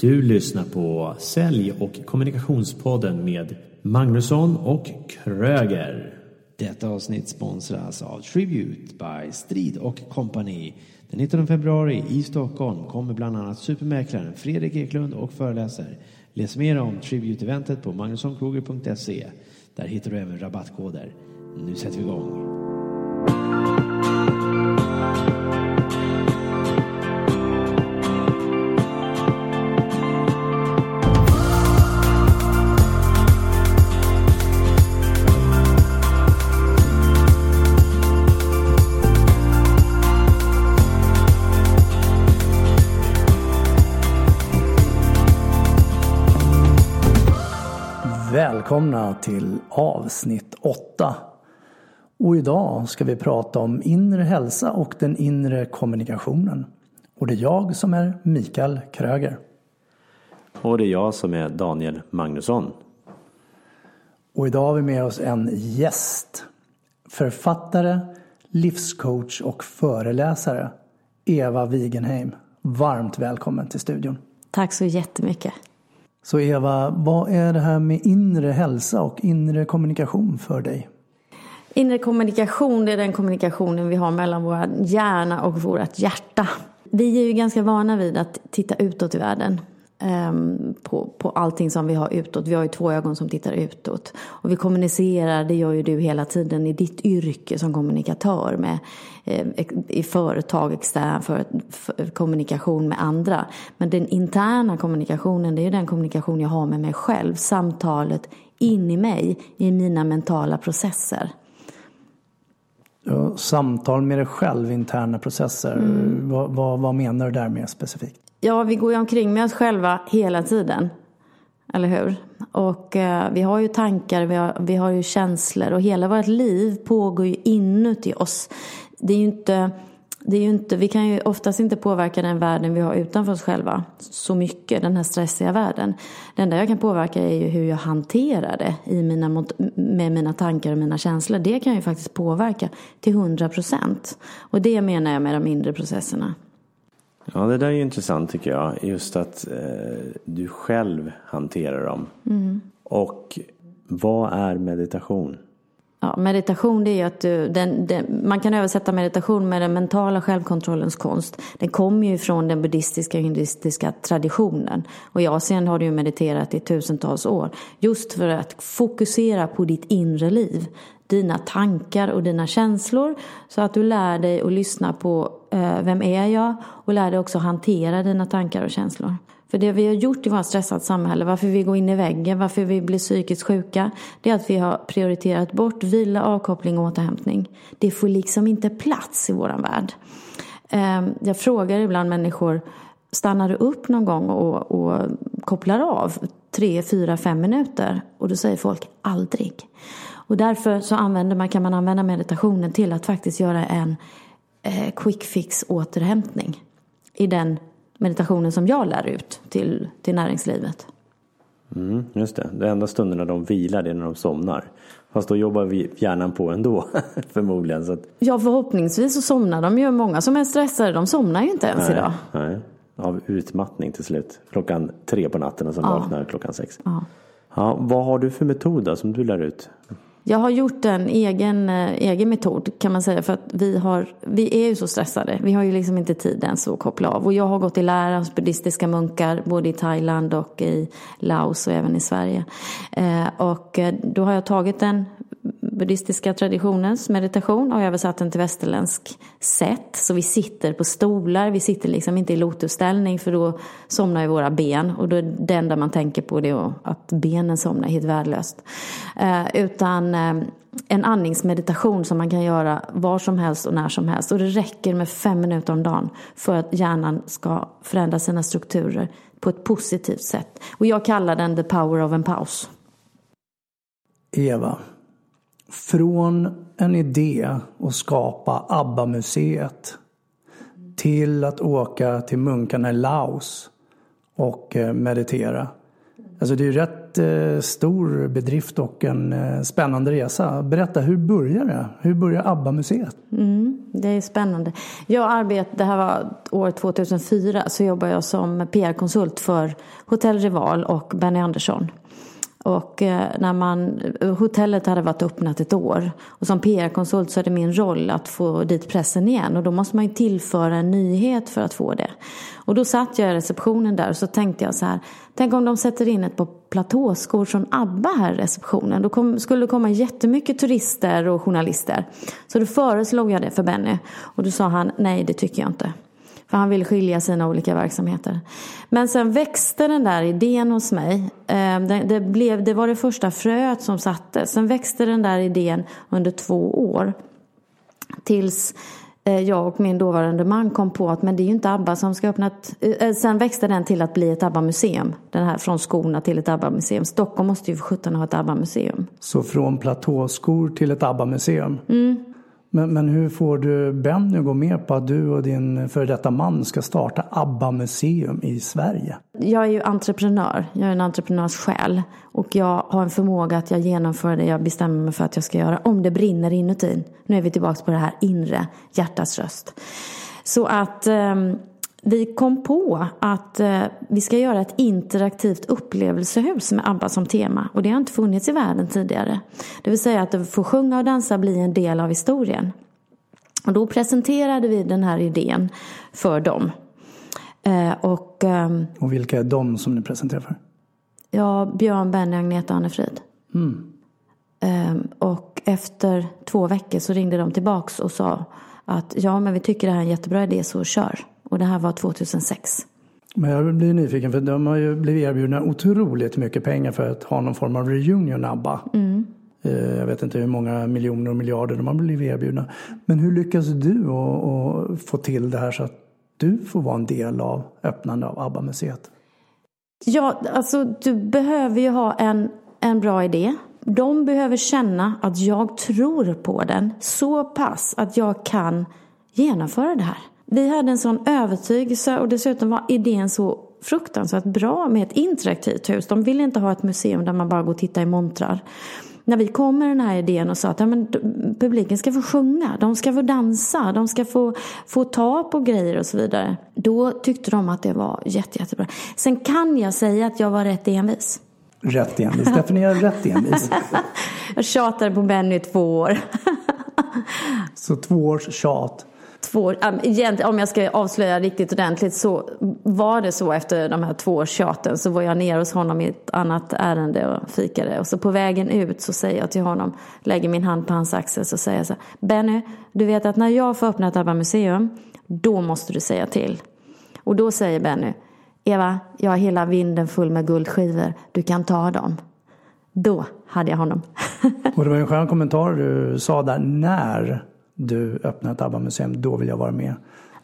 Du lyssnar på Sälj och kommunikationspodden med Magnusson och Kröger. Detta avsnitt sponsras av Tribute by Strid och Company. Den 19 februari i Stockholm kommer bland annat supermäklaren Fredrik Eklund och föreläser. Läs mer om Tribute-eventet på magnussonkroger.se. Där hittar du även rabattkoder. Nu sätter vi igång. Välkomna till avsnitt 8. Och idag ska vi prata om inre hälsa och den inre kommunikationen. Och det är jag som är Mikael Kröger. Och det är jag som är Daniel Magnusson. Och idag har vi med oss en gäst. Författare, livscoach och föreläsare. Eva Wigenheim. Varmt välkommen till studion. Tack så jättemycket. Så Eva, vad är det här med inre hälsa och inre kommunikation för dig? Inre kommunikation det är den kommunikationen vi har mellan vår hjärna och vårt hjärta. Vi är ju ganska vana vid att titta utåt i världen. Ehm, på, på allting som vi har utåt. Vi har ju två ögon som tittar utåt. Och vi kommunicerar, det gör ju du hela tiden i ditt yrke som kommunikatör med eh, i företag, extern för, för, kommunikation med andra. Men den interna kommunikationen, det är ju den kommunikation jag har med mig själv. Samtalet in i mig, i mina mentala processer. Samtal med dig själv, interna processer. Mm. Vad, vad, vad menar du där med specifikt? Ja, vi går ju omkring med oss själva hela tiden. Eller hur? Och eh, vi har ju tankar, vi har, vi har ju känslor och hela vårt liv pågår ju inuti oss. Det är ju inte, det är ju inte, vi kan ju oftast inte påverka den världen vi har utanför oss själva så mycket, den här stressiga världen. Det enda jag kan påverka är ju hur jag hanterar det i mina, med mina tankar och mina känslor. Det kan jag ju faktiskt påverka till hundra procent. Och det menar jag med de inre processerna. Ja, det där är ju intressant tycker jag. Just att eh, du själv hanterar dem. Mm. Och vad är meditation? Ja, meditation det är ju att du, den, den, man kan översätta meditation med den mentala självkontrollens konst. Den kommer ju från den buddhistiska och hinduistiska traditionen. Och i Asien har du ju mediterat i tusentals år. Just för att fokusera på ditt inre liv dina tankar och dina känslor. Så att du lär dig att lyssna på eh, vem är jag och lär dig också hantera dina tankar och känslor. För det vi har gjort i vårt stressat samhälle, varför vi går in i väggen, varför vi blir psykiskt sjuka, det är att vi har prioriterat bort vila, avkoppling och återhämtning. Det får liksom inte plats i våran värld. Ehm, jag frågar ibland människor, stannar du upp någon gång och, och kopplar av tre, fyra, fem minuter? Och då säger folk aldrig. Och därför så använder man, kan man använda meditationen till att faktiskt göra en eh, quick fix återhämtning. I den meditationen som jag lär ut till, till näringslivet. Mm, just det, det enda stunderna de vilar det är när de somnar. Fast då jobbar vi hjärnan på ändå förmodligen. Så att... Ja förhoppningsvis så somnar de ju. Många som är stressade de somnar ju inte ens nej, idag. Nej. Av utmattning till slut. Klockan tre på natten och sen ja. vaknar klockan sex. Ja. Ja, vad har du för metod då, som du lär ut? Jag har gjort en egen, eh, egen metod kan man säga för att vi, har, vi är ju så stressade. Vi har ju liksom inte tid ens att koppla av. Och jag har gått i lära hos buddhistiska munkar både i Thailand och i Laos och även i Sverige. Eh, och eh, då har jag tagit en buddhistiska traditionens meditation och översatt den till västerländsk sätt. Så vi sitter på stolar, vi sitter liksom inte i lotusställning för då somnar ju våra ben och då det enda man tänker på det är att benen somnar helt värdelöst. Eh, utan eh, en andningsmeditation som man kan göra var som helst och när som helst. Och det räcker med fem minuter om dagen för att hjärnan ska förändra sina strukturer på ett positivt sätt. Och jag kallar den the power of en paus. Eva, från en idé att skapa ABBA-museet till att åka till munkarna i Laos och eh, meditera. Alltså det är ju rätt eh, stor bedrift och en eh, spännande resa. Berätta, hur började det? Hur började ABBA-museet? Mm, det är spännande. Jag arbetade, det här var år 2004, så jobbade jag som PR-konsult för Hotell Rival och Benny Andersson. Och eh, när man, hotellet hade varit öppnat ett år och som PR-konsult så är det min roll att få dit pressen igen och då måste man ju tillföra en nyhet för att få det. Och då satt jag i receptionen där och så tänkte jag så här, tänk om de sätter in ett par platåskor från ABBA här i receptionen. Då kom, skulle det komma jättemycket turister och journalister. Så då föreslog jag det för Benny och då sa han, nej det tycker jag inte. För han vill skilja sina olika verksamheter. Men sen växte den där idén hos mig. Eh, det, det, blev, det var det första fröet som sattes. Sen växte den där idén under två år. Tills eh, jag och min dåvarande man kom på att men det är ju inte ABBA som ska öppna ett... Eh, sen växte den till att bli ett ABBA-museum. Den här från skorna till ett ABBA-museum. Stockholm måste ju för sjutton ha ett ABBA-museum. Så från platåskor till ett ABBA-museum? Mm. Men, men hur får du Benny att gå med på att du och din före detta man ska starta ABBA-museum i Sverige? Jag är ju entreprenör. Jag är en entreprenörssjäl. Och jag har en förmåga att jag genomför det jag bestämmer mig för att jag ska göra. Om det brinner inuti. Nu är vi tillbaka på det här inre hjärtats röst. Så att um, vi kom på att uh, vi ska göra ett interaktivt upplevelsehus med ABBA som tema. Och det har inte funnits i världen tidigare. Det vill säga att få sjunga och dansa blir en del av historien. Och då presenterade vi den här idén för dem. Uh, och, um, och vilka är de som ni presenterar för? Ja, Björn, Benny, Agneta och Anne-Frid. Mm. Um, och efter två veckor så ringde de tillbaks och sa att ja, men vi tycker det här är en jättebra idé så kör. Och det här var 2006. Men jag blir nyfiken för de har ju blivit erbjudna otroligt mycket pengar för att ha någon form av reunion ABBA. Mm. Jag vet inte hur många miljoner och miljarder de har blivit erbjudna. Men hur lyckas du att få till det här så att du får vara en del av öppnandet av ABBA-museet? Ja, alltså du behöver ju ha en, en bra idé. De behöver känna att jag tror på den så pass att jag kan genomföra det här. Vi hade en sån övertygelse och dessutom var idén så fruktansvärt bra med ett interaktivt hus. De ville inte ha ett museum där man bara går och tittar i montrar. När vi kom med den här idén och sa att ja, men, publiken ska få sjunga, de ska få dansa, de ska få, få ta på grejer och så vidare. Då tyckte de att det var jätte, jättebra. Sen kan jag säga att jag var rätt envis. Rätt envis? Definiera rätt envis. jag tjatade på Benny i två år. så två års tjat? Två, om jag ska avslöja riktigt ordentligt så var det så efter de här två års tjaten så var jag ner hos honom i ett annat ärende och fikade och så på vägen ut så säger jag till honom, lägger min hand på hans axel så säger jag så här, Benny, du vet att när jag får öppna ett ABBA-museum då måste du säga till. Och då säger Benny, Eva, jag har hela vinden full med guldskivor, du kan ta dem. Då hade jag honom. och det var en skön kommentar du sa där, när du öppnar ett ABBA-museum, då vill jag vara med.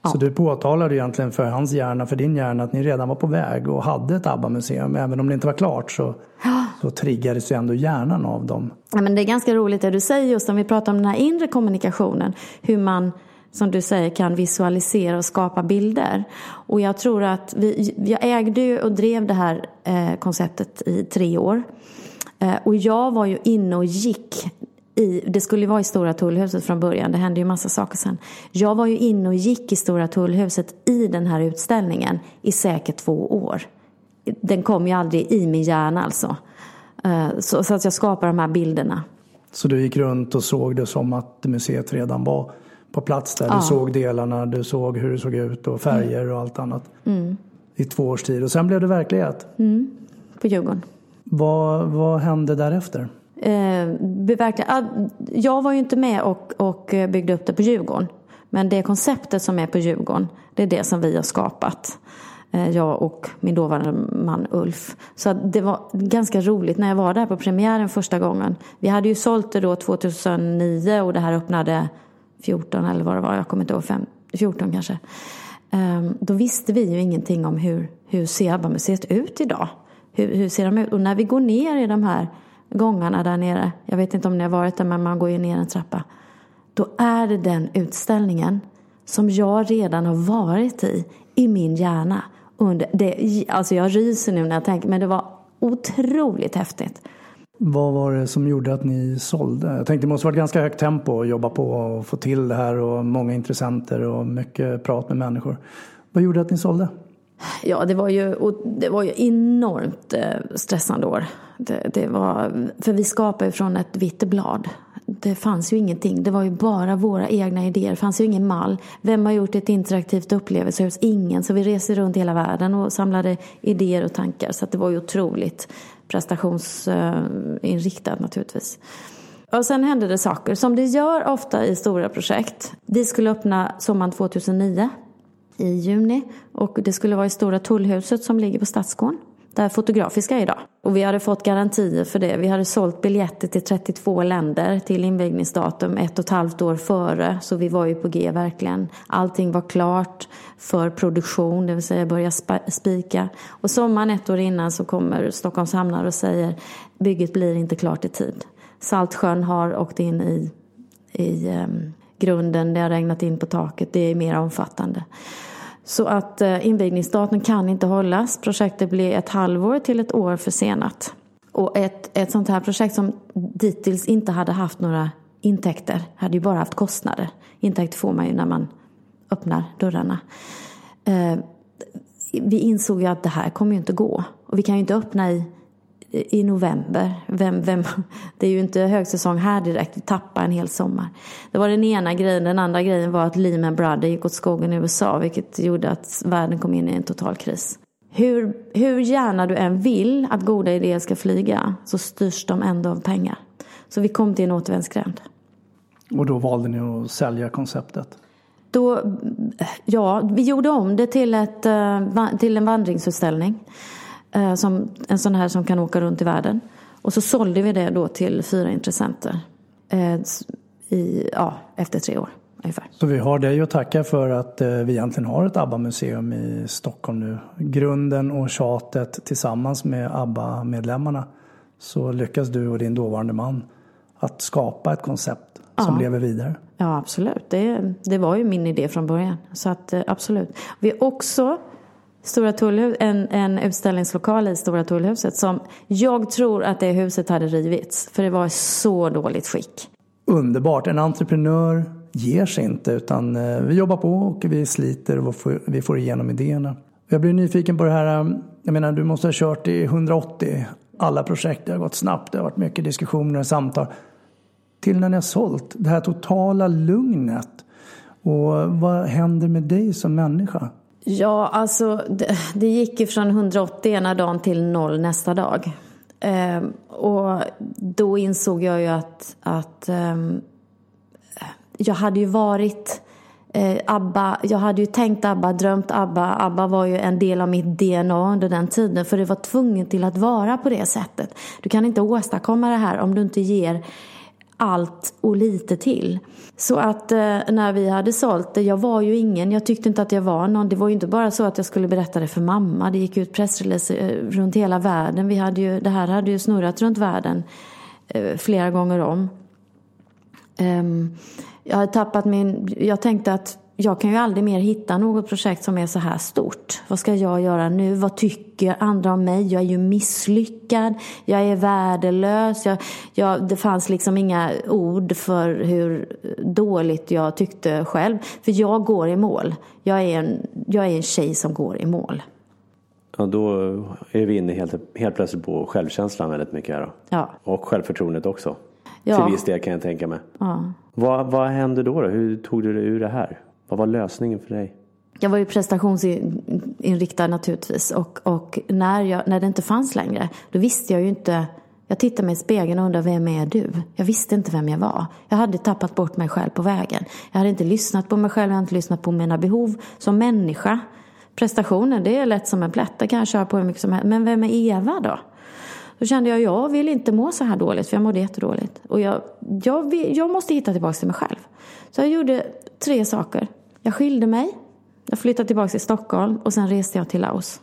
Ja. Så du påtalade egentligen för hans hjärna, för din hjärna, att ni redan var på väg och hade ett ABBA-museum. Även om det inte var klart så, ja. så triggades ju ändå hjärnan av dem. Ja, men det är ganska roligt det du säger just om vi pratar om den här inre kommunikationen. Hur man som du säger kan visualisera och skapa bilder. Och jag tror att vi, jag ägde och drev det här eh, konceptet i tre år. Eh, och jag var ju inne och gick i, det skulle vara i Stora tullhuset från början, det hände ju massa saker sen. Jag var ju inne och gick i Stora tullhuset i den här utställningen i säkert två år. Den kom ju aldrig i min hjärna alltså. Eh, så, så att jag skapar de här bilderna. Så du gick runt och såg det som att museet redan var på plats där? Ja. Du såg delarna, du såg hur det såg ut och färger och allt annat. Mm. I två års tid och sen blev det verklighet? Mm. På Djurgården. Vad, vad hände därefter? Eh, ah, jag var ju inte med och, och byggde upp det på Djurgården. Men det konceptet som är på Djurgården, det är det som vi har skapat. Eh, jag och min dåvarande man Ulf. Så det var ganska roligt när jag var där på premiären första gången. Vi hade ju sålt det då 2009 och det här öppnade 14 eller vad det var, jag kommer inte ihåg, 5, 14 kanske. Ehm, då visste vi ju ingenting om hur, hur ser ABBA-museet ut idag. Hur, hur ser de ut? Och när vi går ner i de här gångarna där nere. Jag vet inte om ni har varit där men man går ju ner en trappa. Då är det den utställningen som jag redan har varit i, i min hjärna. Under det, alltså jag ryser nu när jag tänker, men det var otroligt häftigt. Vad var det som gjorde att ni sålde? Jag tänkte det måste varit ganska högt tempo att jobba på och få till det här och många intressenter och mycket prat med människor. Vad gjorde att ni sålde? Ja, det var ju, det var ju enormt eh, stressande år. Det, det var, för vi skapade från ett vitt blad. Det fanns ju ingenting. Det var ju bara våra egna idéer. Det fanns ju ingen mall. Vem har gjort ett interaktivt upplevelsehus? Ingen. Så vi reste runt hela världen och samlade idéer och tankar. Så det var ju otroligt prestationsinriktat naturligtvis. Och sen hände det saker som det gör ofta i stora projekt. Vi skulle öppna sommaren 2009 i juni och det skulle vara i Stora Tullhuset som ligger på Stadsgården där Fotografiska är idag. Och vi hade fått garantier för det. Vi hade sålt biljetter till 32 länder till invigningsdatum ett och ett halvt år före. Så vi var ju på G verkligen. Allting var klart för produktion, det vill säga börja spika. Och sommaren ett år innan så kommer Stockholms hamnar och säger bygget blir inte klart i tid. Saltsjön har åkt in i, i um, grunden, det har regnat in på taket, det är mer omfattande. Så att eh, invigningsdatum kan inte hållas. Projektet blir ett halvår till ett år försenat. Och ett, ett sånt här projekt som dittills inte hade haft några intäkter hade ju bara haft kostnader. Intäkter får man ju när man öppnar dörrarna. Eh, vi insåg ju att det här kommer ju inte gå. Och vi kan ju inte öppna i i november. Vem, vem, det är ju inte högsäsong här direkt, vi tappar en hel sommar. Det var den ena grejen. Den andra grejen var att Lehman Brothers gick åt skogen i USA vilket gjorde att världen kom in i en total kris. Hur, hur gärna du än vill att goda idéer ska flyga så styrs de ändå av pengar. Så vi kom till en återvändsgränd. Och då valde ni att sälja konceptet? Då, ja, vi gjorde om det till, ett, eh, till en vandringsutställning. Eh, som, en sån här som kan åka runt i världen. Och så sålde vi det då till fyra intressenter eh, i, ja, efter tre år. Ungefär. Så vi har dig att tacka för att eh, vi egentligen har ett ABBA-museum i Stockholm nu. Grunden och tjatet tillsammans med ABBA-medlemmarna så lyckas du och din dåvarande man att skapa ett koncept som ja. lever vidare. Ja, absolut. Det, det var ju min idé från början. Så att absolut. Vi har också Stora Tullhus, en, en utställningslokal i Stora Tullhuset som jag tror att det huset hade rivits för det var i så dåligt skick. Underbart! En entreprenör ger sig inte utan eh, vi jobbar på och vi sliter och vi får igenom idéerna. Jag blir nyfiken på det här, eh, jag menar du måste ha kört i 180 alla projekt, det har gått snabbt, det har varit mycket diskussioner och samtal. Till när ni har sålt, det här totala lugnet. Och vad händer med dig som människa? Ja, alltså det, det gick ju från 180 ena dagen till noll nästa dag. Ehm, och då insåg jag ju att, att eh, jag hade ju varit eh, ABBA, jag hade ju tänkt ABBA, drömt ABBA. ABBA var ju en del av mitt DNA under den tiden för det var tvunget till att vara på det sättet. Du kan inte åstadkomma det här om du inte ger allt och lite till. Så att eh, när vi hade sålt det, jag var ju ingen, jag tyckte inte att jag var någon. Det var ju inte bara så att jag skulle berätta det för mamma. Det gick ut pressrelease eh, runt hela världen. Vi hade ju, det här hade ju snurrat runt världen eh, flera gånger om. Um, jag hade tappat min, jag tänkte att jag kan ju aldrig mer hitta något projekt som är så här stort. Vad ska jag göra nu? Vad tycker andra om mig? Jag är ju misslyckad. Jag är värdelös. Jag, jag, det fanns liksom inga ord för hur dåligt jag tyckte själv. För jag går i mål. Jag är en, jag är en tjej som går i mål. Ja, då är vi inne helt, helt plötsligt på självkänslan väldigt mycket här då. Ja. Och självförtroendet också. Ja. Till viss del kan jag tänka mig. Ja. Vad, vad hände då, då? Hur tog du dig ur det här? Vad var lösningen för dig? Jag var ju prestationsinriktad naturligtvis och, och när, jag, när det inte fanns längre då visste jag ju inte jag tittade mig i spegeln och undrade vem är du? Jag visste inte vem jag var. Jag hade tappat bort mig själv på vägen. Jag hade inte lyssnat på mig själv, jag hade inte lyssnat på mina behov som människa. Prestationen, det är lätt som en plätt, det kan jag köra på hur mycket som helst. Men vem är Eva då? Då kände jag, jag vill inte må så här dåligt, för jag mådde jättedåligt. Och jag, jag, vill, jag måste hitta tillbaka till mig själv. Så jag gjorde tre saker. Jag skilde mig, jag flyttade tillbaka till Stockholm och sen reste jag till Laos.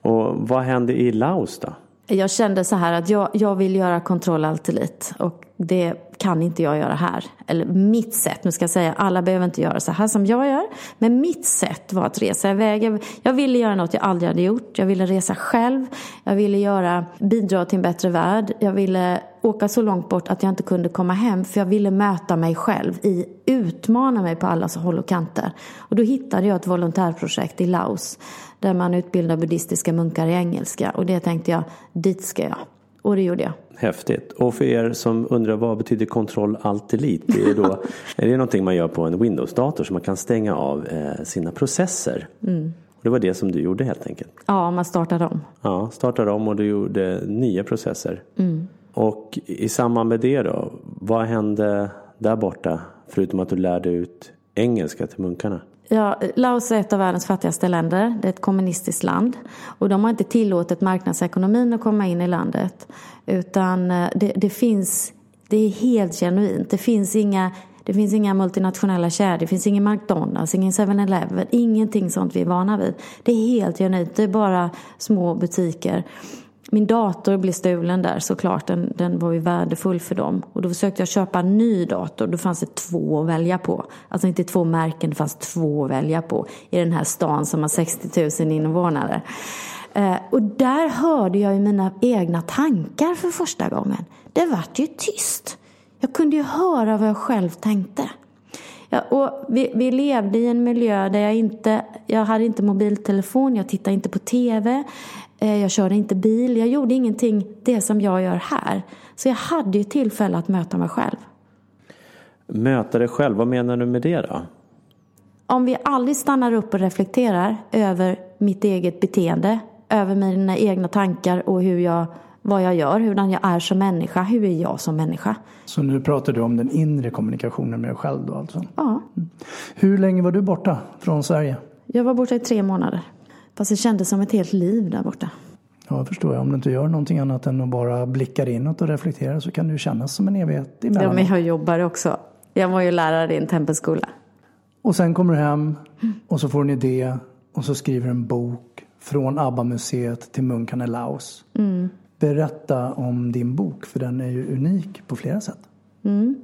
Och vad hände i Laos då? Jag kände så här att jag, jag vill göra kontroll allt. Och det kan inte jag göra här. Eller mitt sätt, nu ska jag säga, alla behöver inte göra så här som jag gör. Men mitt sätt var att resa iväg. Jag ville göra något jag aldrig hade gjort. Jag ville resa själv. Jag ville göra, bidra till en bättre värld. Jag ville åka så långt bort att jag inte kunde komma hem. För jag ville möta mig själv, i, utmana mig på alla håll och kanter. Och då hittade jag ett volontärprojekt i Laos. Där man utbildar buddhistiska munkar i engelska. Och det tänkte jag, dit ska jag. Och det gjorde jag. Häftigt. Och för er som undrar vad betyder kontroll alt delete? Det är, då, är det någonting man gör på en Windows-dator så man kan stänga av eh, sina processer. Mm. Det var det som du gjorde helt enkelt? Ja, man startade om. Ja, startade om och du gjorde nya processer. Mm. Och i samband med det då, vad hände där borta? Förutom att du lärde ut engelska till munkarna? Ja, Laos är ett av världens fattigaste länder. Det är ett kommunistiskt land. Och de har inte tillåtit marknadsekonomin att komma in i landet. Utan eh, det, det finns, det är helt genuint. Det finns inga det finns inga multinationella kedjor, det finns ingen McDonalds, ingen 7-Eleven, ingenting sånt vi är vana vid. Det är helt genuint, det är bara små butiker. Min dator blev stulen där såklart, den, den var ju värdefull för dem. Och då försökte jag köpa en ny dator, då fanns det två att välja på. Alltså inte två märken, det fanns två att välja på i den här stan som har 60 000 invånare. Eh, och där hörde jag ju mina egna tankar för första gången. Det vart ju tyst. Jag kunde ju höra vad jag själv tänkte. Ja, och vi, vi, levde i en miljö där jag inte, jag hade inte mobiltelefon, jag tittade inte på TV, jag körde inte bil, jag gjorde ingenting det som jag gör här. Så jag hade ju tillfälle att möta mig själv. Möta dig själv, vad menar du med det då? Om vi aldrig stannar upp och reflekterar över mitt eget beteende, över mina egna tankar och hur jag vad jag gör, hur jag är som människa, hur är jag som människa. Så nu pratar du om den inre kommunikationen med dig själv då alltså? Ja. Mm. Hur länge var du borta från Sverige? Jag var borta i tre månader. Fast det kändes som ett helt liv där borta. Ja, jag förstår. Om du inte gör någonting annat än att bara blickar inåt och reflekterar så kan det ju kännas som en evighet emellan. Ja, men jag jobbar också. Jag var ju lärare i en tempelskola. Och sen kommer du hem och så får du en idé och så skriver du en bok från ABBA-museet till munkarna i Laos. Mm berätta om din bok för den är ju unik på flera sätt. Mm.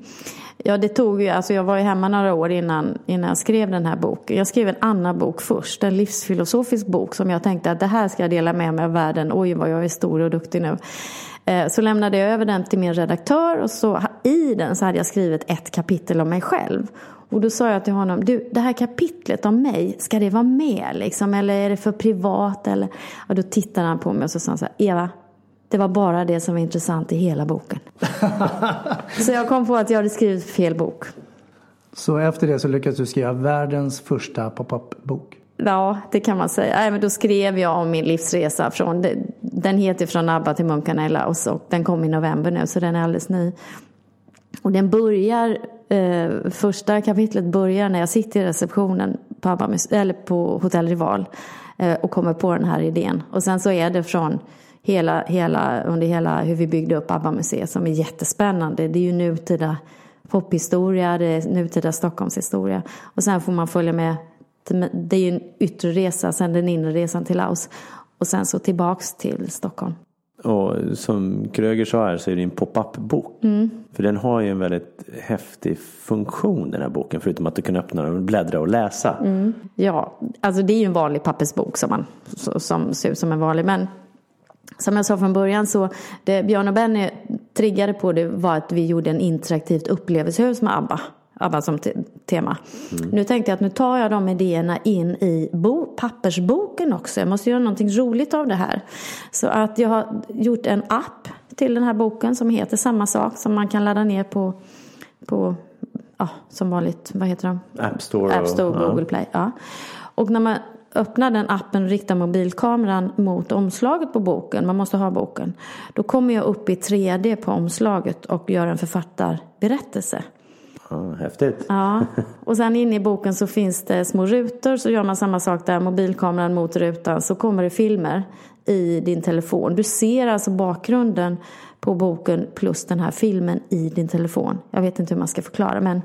Ja, det tog ju, alltså jag var ju hemma några år innan, innan jag skrev den här boken. Jag skrev en annan bok först, en livsfilosofisk bok som jag tänkte att det här ska jag dela med mig av världen. Oj, vad jag är stor och duktig nu. Eh, så lämnade jag över den till min redaktör och så i den så hade jag skrivit ett kapitel om mig själv. Och då sa jag till honom, du det här kapitlet om mig, ska det vara med liksom? Eller är det för privat? Eller? Och då tittade han på mig och så sa han så här, Eva, det var bara det som var intressant i hela boken. så jag kom på att jag hade skrivit fel bok. Så efter det så lyckades du skriva världens första pop-up-bok? Ja, det kan man säga. Nej, men då skrev jag om min livsresa. Från, den heter Från ABBA till munkarna i Laos och den kom i november nu så den är alldeles ny. Och den börjar, eh, första kapitlet börjar när jag sitter i receptionen på, ABBA, eller på Hotell Rival eh, och kommer på den här idén. Och sen så är det från hela, hela, under hela hur vi byggde upp ABBA-museet som är jättespännande. Det är ju nutida pophistoria, det är nutida Stockholmshistoria. Och sen får man följa med, det är ju en yttre resa, sen den inre resan till Laos. Och sen så tillbaks till Stockholm. Och som Kröger sa här så är det en pop-up-bok. Mm. För den har ju en väldigt häftig funktion den här boken. Förutom att du kan öppna den och bläddra och läsa. Mm. Ja, alltså det är ju en vanlig pappersbok som, man, som ser ut som en vanlig. Men som jag sa från början så det Björn och Benny triggade på det var att vi gjorde en interaktivt upplevelsehus med ABBA. ABBA som te tema. Mm. Nu tänkte jag att nu tar jag de idéerna in i pappersboken också. Jag måste göra någonting roligt av det här. Så att jag har gjort en app till den här boken som heter samma sak som man kan ladda ner på, på ja, som vanligt, vad heter de? App Store. App Store och, Google ja. Play. Ja. Och när man öppnar den appen och riktar mobilkameran mot omslaget på boken, man måste ha boken, då kommer jag upp i 3D på omslaget och gör en författarberättelse. Ja, häftigt. Ja, och sen inne i boken så finns det små rutor, så gör man samma sak där, mobilkameran mot rutan, så kommer det filmer i din telefon. Du ser alltså bakgrunden på boken plus den här filmen i din telefon. Jag vet inte hur man ska förklara men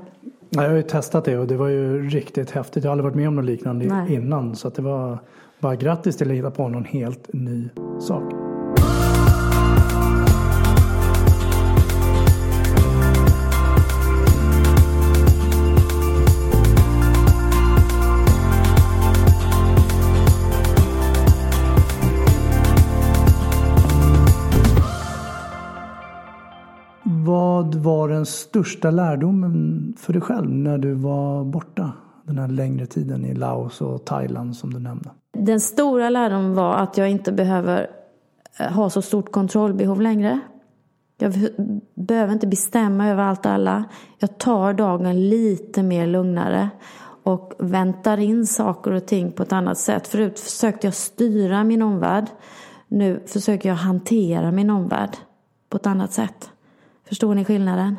jag har ju testat det och det var ju riktigt häftigt. Jag har aldrig varit med om något liknande Nej. innan. Så att det var bara grattis till att hitta på någon helt ny sak. Vad var den största lärdomen för dig själv när du var borta den här längre tiden i Laos och Thailand som du nämnde? Den stora lärdomen var att jag inte behöver eh, ha så stort kontrollbehov längre. Jag behöver inte bestämma över allt och alla. Jag tar dagen lite mer lugnare och väntar in saker och ting på ett annat sätt. Förut försökte jag styra min omvärld. Nu försöker jag hantera min omvärld på ett annat sätt. Förstår ni skillnaden?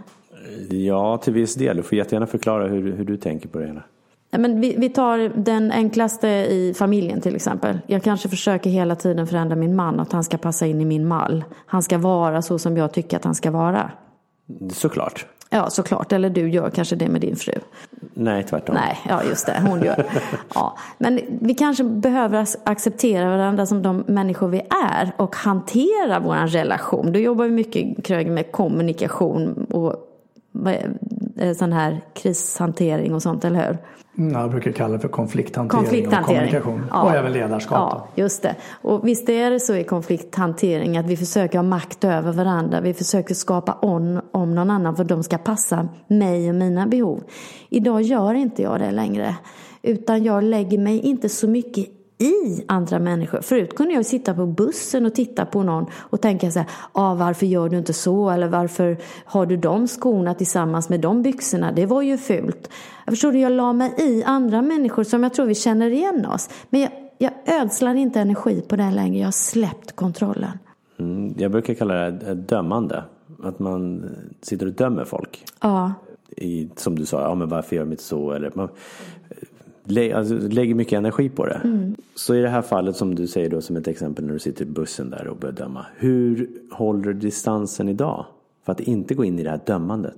Ja, till viss del. Du får jättegärna förklara hur, hur du tänker på det hela. Men vi, vi tar den enklaste i familjen till exempel. Jag kanske försöker hela tiden förändra min man, att han ska passa in i min mall. Han ska vara så som jag tycker att han ska vara. Såklart. Ja, såklart. Eller du gör kanske det med din fru. Nej, tvärtom. Nej, ja just det. Hon gör. Ja. Men vi kanske behöver acceptera varandra som de människor vi är och hantera vår relation. Du jobbar ju mycket Krög med kommunikation och sån här krishantering och sånt, eller hur? Mm, jag brukar kalla det för konflikthantering, konflikthantering. och kommunikation. Ja. Och även ledarskap. Ja, just det. Och visst är det så i konflikthantering att vi försöker ha makt över varandra. Vi försöker skapa on om någon annan för de ska passa mig och mina behov. Idag gör inte jag det längre. Utan jag lägger mig inte så mycket i andra människor. Förut kunde jag sitta på bussen och titta på någon och tänka så här, ah, varför gör du inte så? Eller varför har du de skorna tillsammans med de byxorna? Det var ju fult. Jag förstår du, jag la mig i andra människor som jag tror vi känner igen oss. Men jag, jag ödslar inte energi på det längre. Jag har släppt kontrollen. Mm, jag brukar kalla det dömande. Att man sitter och dömer folk. Ja. I, som du sa, ja men varför gör de inte så? Eller man, lä, alltså, lägger mycket energi på det. Mm. Så i det här fallet som du säger då som ett exempel när du sitter i bussen där och börjar döma. Hur håller du distansen idag? För att inte gå in i det här dömandet.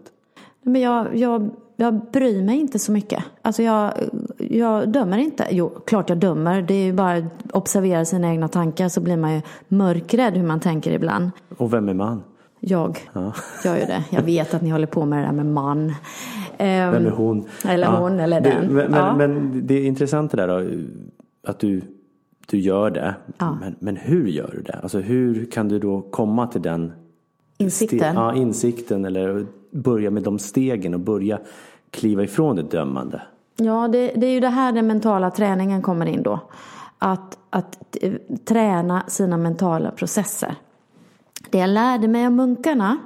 Men jag, jag, jag bryr mig inte så mycket. Alltså jag, jag dömer inte. Jo, klart jag dömer. Det är ju bara att observera sina egna tankar så blir man ju mörkrädd hur man tänker ibland. Och vem är man? Jag Ja. gör ju det. Jag vet att ni håller på med det där med man. Ehm, Vem är hon? Eller hon eller den. Men, men, Ja. men det är intressant det där då, att du, du gör det. Ja. Men, men hur gör du det? Alltså hur kan du då komma till den Insikten. Ja, insikten eller börja med de stegen och börja kliva ifrån det dömande. Ja, det, det är ju det här den mentala träningen kommer in då. Att, att träna sina mentala processer. Det jag lärde mig av munkarna,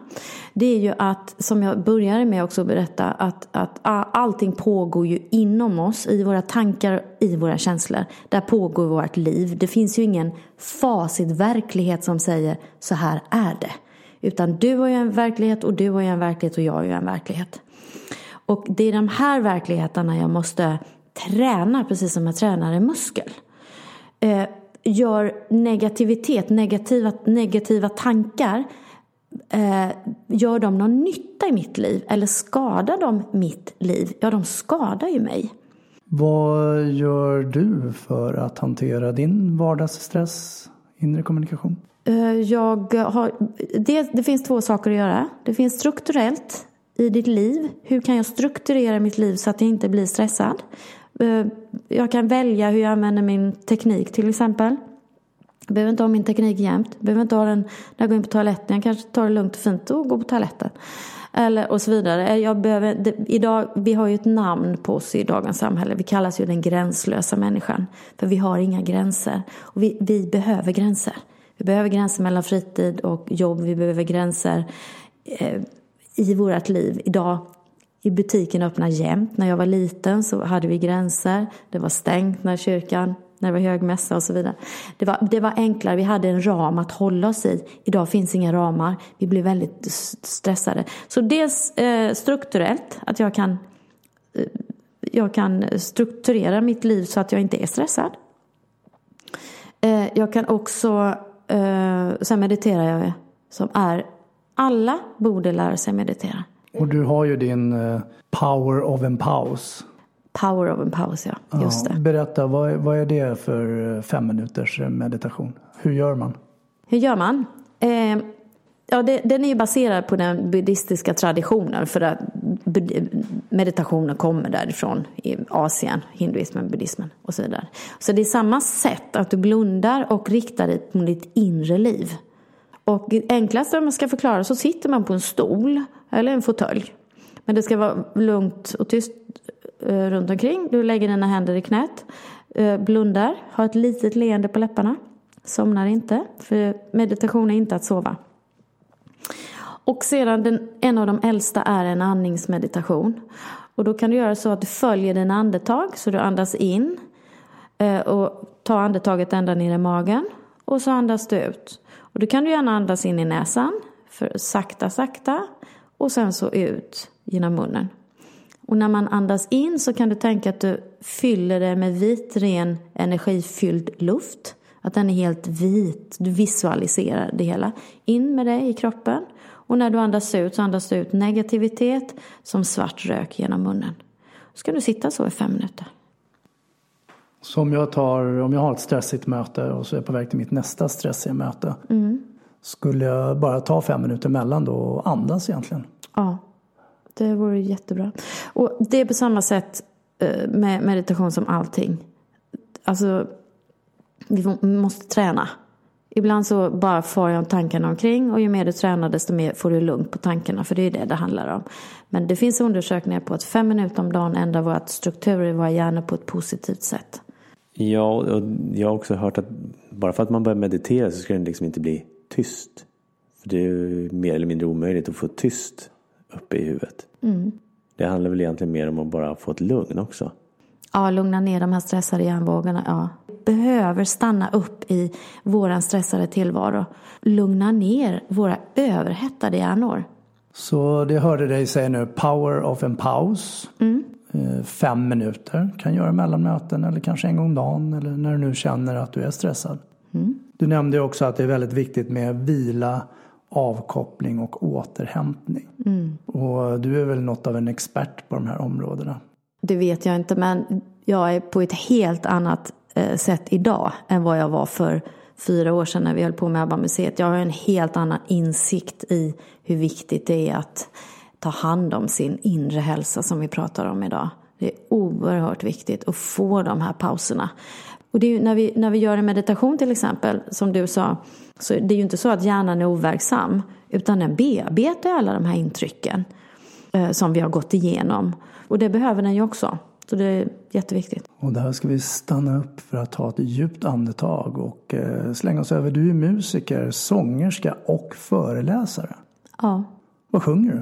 det är ju att, som jag började med också att berätta, att, att allting pågår ju inom oss, i våra tankar, i våra känslor. Där pågår vårt liv. Det finns ju ingen facit verklighet som säger så här är det. Utan du har ju en verklighet och du har ju en verklighet och jag har ju en verklighet. Och det är de här verkligheterna jag måste träna, precis som jag tränar en muskel. Eh, Gör negativitet, negativa, negativa tankar, eh, gör de någon nytta i mitt liv? Eller skadar de mitt liv? Ja, de skadar ju mig. Vad gör du för att hantera din vardagsstress, inre kommunikation? Eh, Jag har, det, det finns två saker att göra. Det finns strukturellt i ditt liv. Hur kan jag strukturera mitt liv så att jag inte blir stressad? Eh, jag kan välja hur jag använder min teknik till exempel. Jag behöver inte ha min teknik jämt. Jag behöver inte ha den när jag går in på toaletten. Jag kanske tar det lugnt och fint och går på toaletten. Eller, och så vidare. Eh, jag behöver, det, idag, vi har ju ett namn på oss i dagens samhälle. Vi kallas ju den gränslösa människan. För vi har inga gränser. Och vi, vi behöver gränser. Vi behöver gränser mellan fritid och jobb. Vi behöver gränser eh, i vårt liv. Idag i butiken öppnar jämt. När jag var liten så hade vi gränser. Det var stängt när kyrkan, när det var högmässa och så vidare. Det var, det var enklare, vi hade en ram att hålla oss i. Idag finns inga ramar. Vi blir väldigt stressade. Så dels eh, strukturellt, att jag kan, eh, jag kan strukturera mitt liv så att jag inte är stressad. Eh, jag kan också, eh, sen mediterar jag som är, alla borde lära sig meditera. Och du har ju din eh, power of en paus. Power of en paus, ja. Just Ja, det. Berätta, vad, är- vad är det för eh, fem minuters eh, meditation? Hur gör man? Hur gör man? Eh, ja, det, den är ju baserad på den buddhistiska traditionen för att meditationen kommer därifrån i Asien, hinduismen, buddhismen och så vidare. Så det är samma sätt att du blundar och riktar dig mot ditt inre liv. Och enklast om man ska förklara så sitter man på en stol eller en fåtölj. Men det ska vara lugnt och tyst eh, runt omkring. Du lägger dina händer i knät, eh, blundar, har ett litet leende på läpparna. Somnar inte, för meditation är inte att sova. Och sedan den, en av de äldsta är en andningsmeditation. Och då kan du göra så att du följer dina andetag, så du andas in eh, och tar andetaget ända ner i magen och så andas du ut. Och då kan du gärna andas in i näsan, för sakta, sakta och sen så ut genom munnen. Och när man andas in så kan du tänka att du fyller det med vit, ren, energifylld luft. Att den är helt vit. Du visualiserar det hela. In med det i kroppen. Och när du andas ut så andas du ut negativitet som svart rök genom munnen. Så ska du sitta så i fem minuter. Så om jag, tar, om jag har ett stressigt möte och så är jag på väg till mitt nästa stressiga möte. Mm. Skulle jag bara ta fem minuter mellan då och andas egentligen? Ja, det vore jättebra. Och det är på samma sätt eh, med meditation som allting. Alltså, vi måste träna. Ibland så bara far jag tankarna omkring och ju mer du tränar desto mer får du lugnt på tankarna för det är det det handlar om. Men det finns undersökningar på att fem minuter om dagen ändrar våra strukturer i våra hjärnor på ett positivt sätt. Ja, och jag har också hört att bara för att man börjar meditera så ska den liksom inte bli tyst. För det är ju mer eller mindre omöjligt att få tyst uppe i huvudet. Mm. Det handlar väl egentligen mer om att bara få ett lugn också. Ja, lugna ner de här stressade hjärnvågorna. Ja. Behöver stanna upp i våran stressade tillvaro. Lugna ner våra överhettade hjärnor. Så det hörde dig säga nu, power of en paus. Mm. Eh, Fem minuter kan göra mellan möten eller kanske en gång om dagen eller när du nu känner att du är stressad. Du nämnde också att det är väldigt viktigt med vila, avkoppling och återhämtning. Mm. Och du är väl något av en expert på de här områdena. Det vet jag inte, men jag är på ett helt annat eh, sätt idag än vad jag var för fyra år sedan när vi höll på med ABBA-museet. Jag har en helt annan insikt i hur viktigt det är att ta hand om sin inre hälsa som vi pratar om idag. Det är oerhört viktigt att få de här pauserna. Och det är ju när, vi, när vi gör en meditation till exempel, som du sa, så det är ju inte så att hjärnan är overksam, utan den bearbetar alla de här intrycken eh, som vi har gått igenom. Och det behöver den ju också. Så det är jätteviktigt. Och där ska vi stanna upp för att ta ett djupt andetag och eh, slänga oss över. Du är musiker, sångerska och föreläsare. Ja. Vad sjunger du?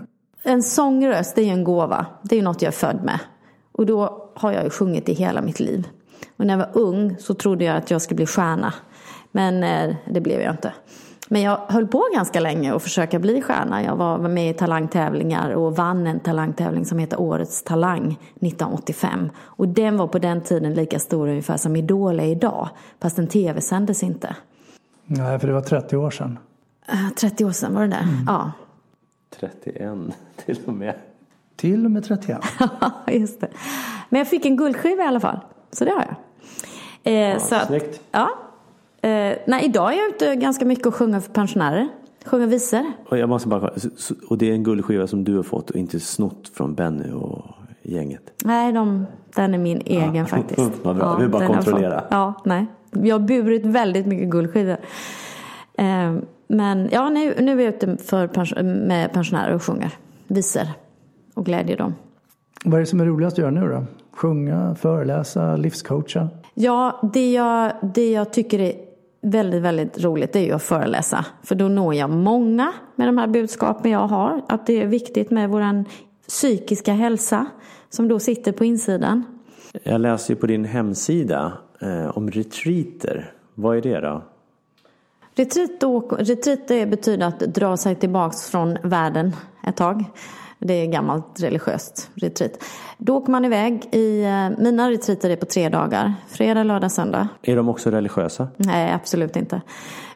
En sångröst, det är ju en gåva. Det är ju något jag är född med. Och då har jag ju sjungit i hela mitt liv. Och när jag var ung så trodde jag att jag skulle bli stjärna. Men eh, det blev jag inte. Men jag höll på ganska länge att försöka bli stjärna. Jag var med i talangtävlingar och vann en talangtävling som heter Årets Talang 1985. Och den var på den tiden lika stor ungefär som Idol är idag. Fast den tv-sändes inte. Nej, för det var 30 år sedan. Eh, 30 år sedan var det där. Ja. 31 till och med. Till och med 31. Just det. Men jag fick en guldskiva i alla fall. Så det har jag. Eh, så att, snyggt. ja. Eh, nej, idag är jag ute ganska mycket och sjunger för pensionärer. Sjunger visor. Och, jag måste bara, så- så- och det är en guldskiva som du har fått och inte snott från Benny och gänget. Nej, de, den är min egen faktiskt. Vad bra. Vi vill bara kontrollera. Ja, nej. Jag har burit väldigt mycket guldskivor. Eh, men ja, nu, nu är jag ute för pens- med pensionärer och sjunger visor. Och glädjer dem. Vad är det som är roligast att göra nu då? Sjunga, föreläsa, livscoacha? Ja, det jag, det jag tycker är väldigt, väldigt roligt det är ju att föreläsa. För då når jag många med de här budskapen jag har. Att det är viktigt med vår psykiska hälsa som då sitter på insidan. Jag läste ju på din hemsida eh, om retreater. Vad är det då? Retreat, då, retreat betyder att dra sig tillbaks från världen ett tag. Det är gammalt religiöst retreat. Då åker man iväg i, eh, mina retreater är på tre dagar. Fredag, lördag, söndag. Är de också religiösa? Nej, absolut inte.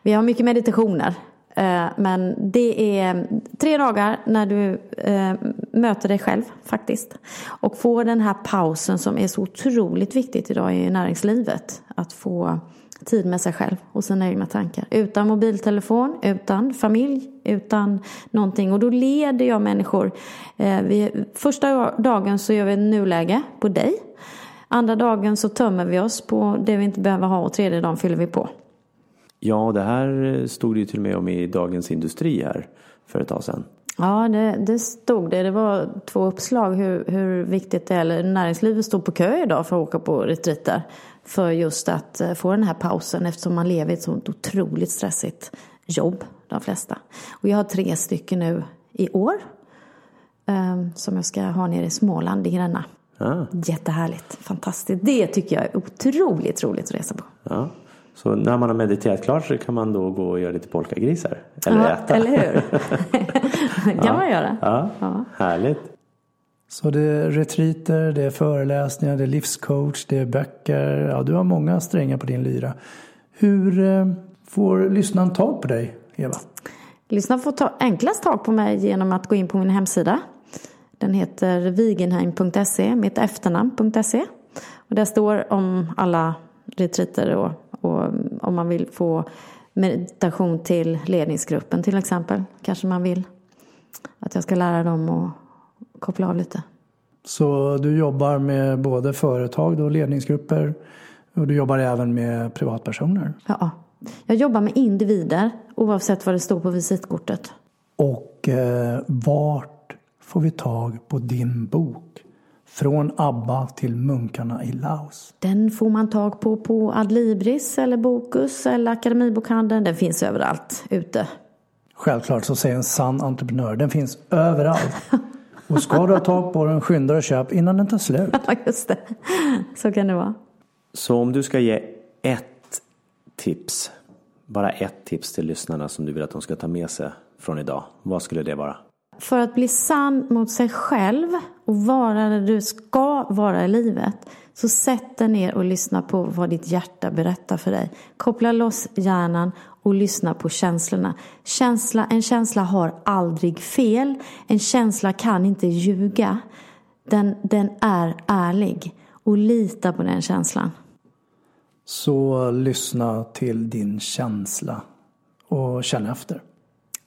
Vi har mycket meditationer. eh, Men det är tre dagar när du eh, möter dig själv faktiskt. Och får den här pausen som är så otroligt viktigt idag i näringslivet. Att få tid med sig själv och sina egna tankar. Utan mobiltelefon, utan familj, utan någonting. Och då leder jag människor. Eh, vi, första dagen så gör vi en nuläge på dig. Andra dagen så tömmer vi oss på det vi inte behöver ha och tredje dagen fyller vi på. Ja, det här stod det ju till och med om i Dagens Industri här för ett tag sedan. Ja, det, det stod det. Det var två uppslag hur, hur viktigt det är. Eller näringslivet står på kö idag för att åka på retreater. För just att eh, få den här pausen eftersom man lever i ett sånt otroligt stressigt jobb, de flesta. Och jag har tre stycken nu i år. Um, som jag ska ha nere i Småland, i Gränna. Ah. Jättehärligt, fantastiskt. Det tycker jag är otroligt roligt att resa på. Ja. Så när man har mediterat klart så kan man då gå och göra lite polkagrisar? Eller ja, äta? Eller hur? det kan ja. man göra. Ja. ja. Härligt. Så det är retreater, det är föreläsningar, det är livscoach, det är böcker. Ja, du har många strängar på din lyra. Hur eh, får lyssnaren tag på dig, Eva? Lyssnaren får ta, enklast tag på mig genom att gå in på min hemsida. Den heter vigenheim.se, mitt efternamn.se. Och där står om alla retreater och, och om man vill få meditation till ledningsgruppen till exempel. Kanske man vill att jag ska lära dem att koppla av lite. Så du jobbar med både företag och ledningsgrupper och du jobbar även med privatpersoner? Ja, jag jobbar med individer oavsett vad det står på visitkortet. Och eh, vart får vi tag på din bok? Från ABBA till munkarna i Laos. Den får man tag på på Adlibris eller Bokus eller Akademibokhandeln. Den finns överallt ute. Självklart, så säger en sann entreprenör. Den finns överallt. Och ska du ha tag på den, skynda dig och köp innan den tar slut. Ja, just det. Så kan det vara. Så om du ska ge ett tips, bara ett tips till lyssnarna som du vill att de ska ta med sig från idag. Vad skulle det vara? För att bli sann mot sig själv och vara där du ska vara i livet. Så sätt dig ner och lyssna på vad ditt hjärta berättar för dig. Koppla loss hjärnan och lyssna på känslorna. Känsla, en känsla har aldrig fel. En känsla kan inte ljuga. Den, den är ärlig. Och lita på den känslan. Så lyssna till din känsla och känn efter.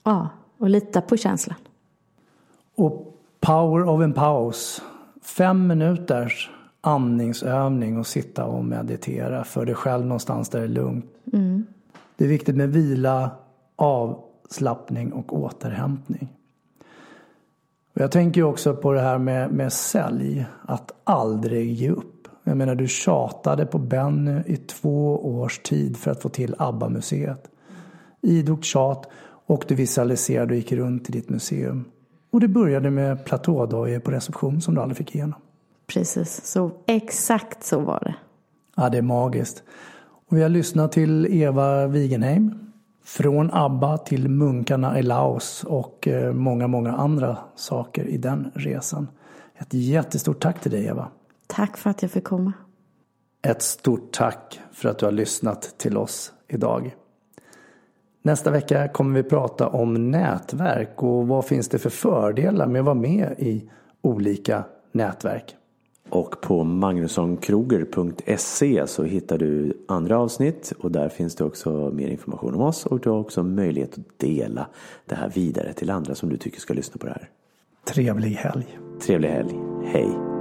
Ja, och lita på känslan. Och power of en paus. Fem minuters andningsövning och sitta och meditera för dig själv någonstans där det är lugnt. Mm. Det är viktigt med vila, avslappning och återhämtning. Och jag tänker också på det här med, med sälj, att aldrig ge upp. Jag menar, du tjatade på Benny i två års tid för att få till ABBA-museet. Idogt tjat och du visualiserade och gick runt i ditt museum. Och det började med platådojor på reception som du aldrig fick igenom. Precis, så exakt så var det. Ja, det är magiskt. Och vi har lyssnat till Eva Wigenheim. Från ABBA till munkarna i Laos och eh, många, många andra saker i den resan. Ett jättestort tack till dig Eva. Tack för att jag fick komma. Ett stort tack för att du har lyssnat till oss idag. Nästa vecka kommer vi prata om nätverk och vad finns det för fördelar med att vara med i olika nätverk. Och på magnussonkroger.se så hittar du andra avsnitt och där finns det också mer information om oss och du har också möjlighet att dela det här vidare till andra som du tycker ska lyssna på det här. Trevlig helg. Trevlig helg. Hej.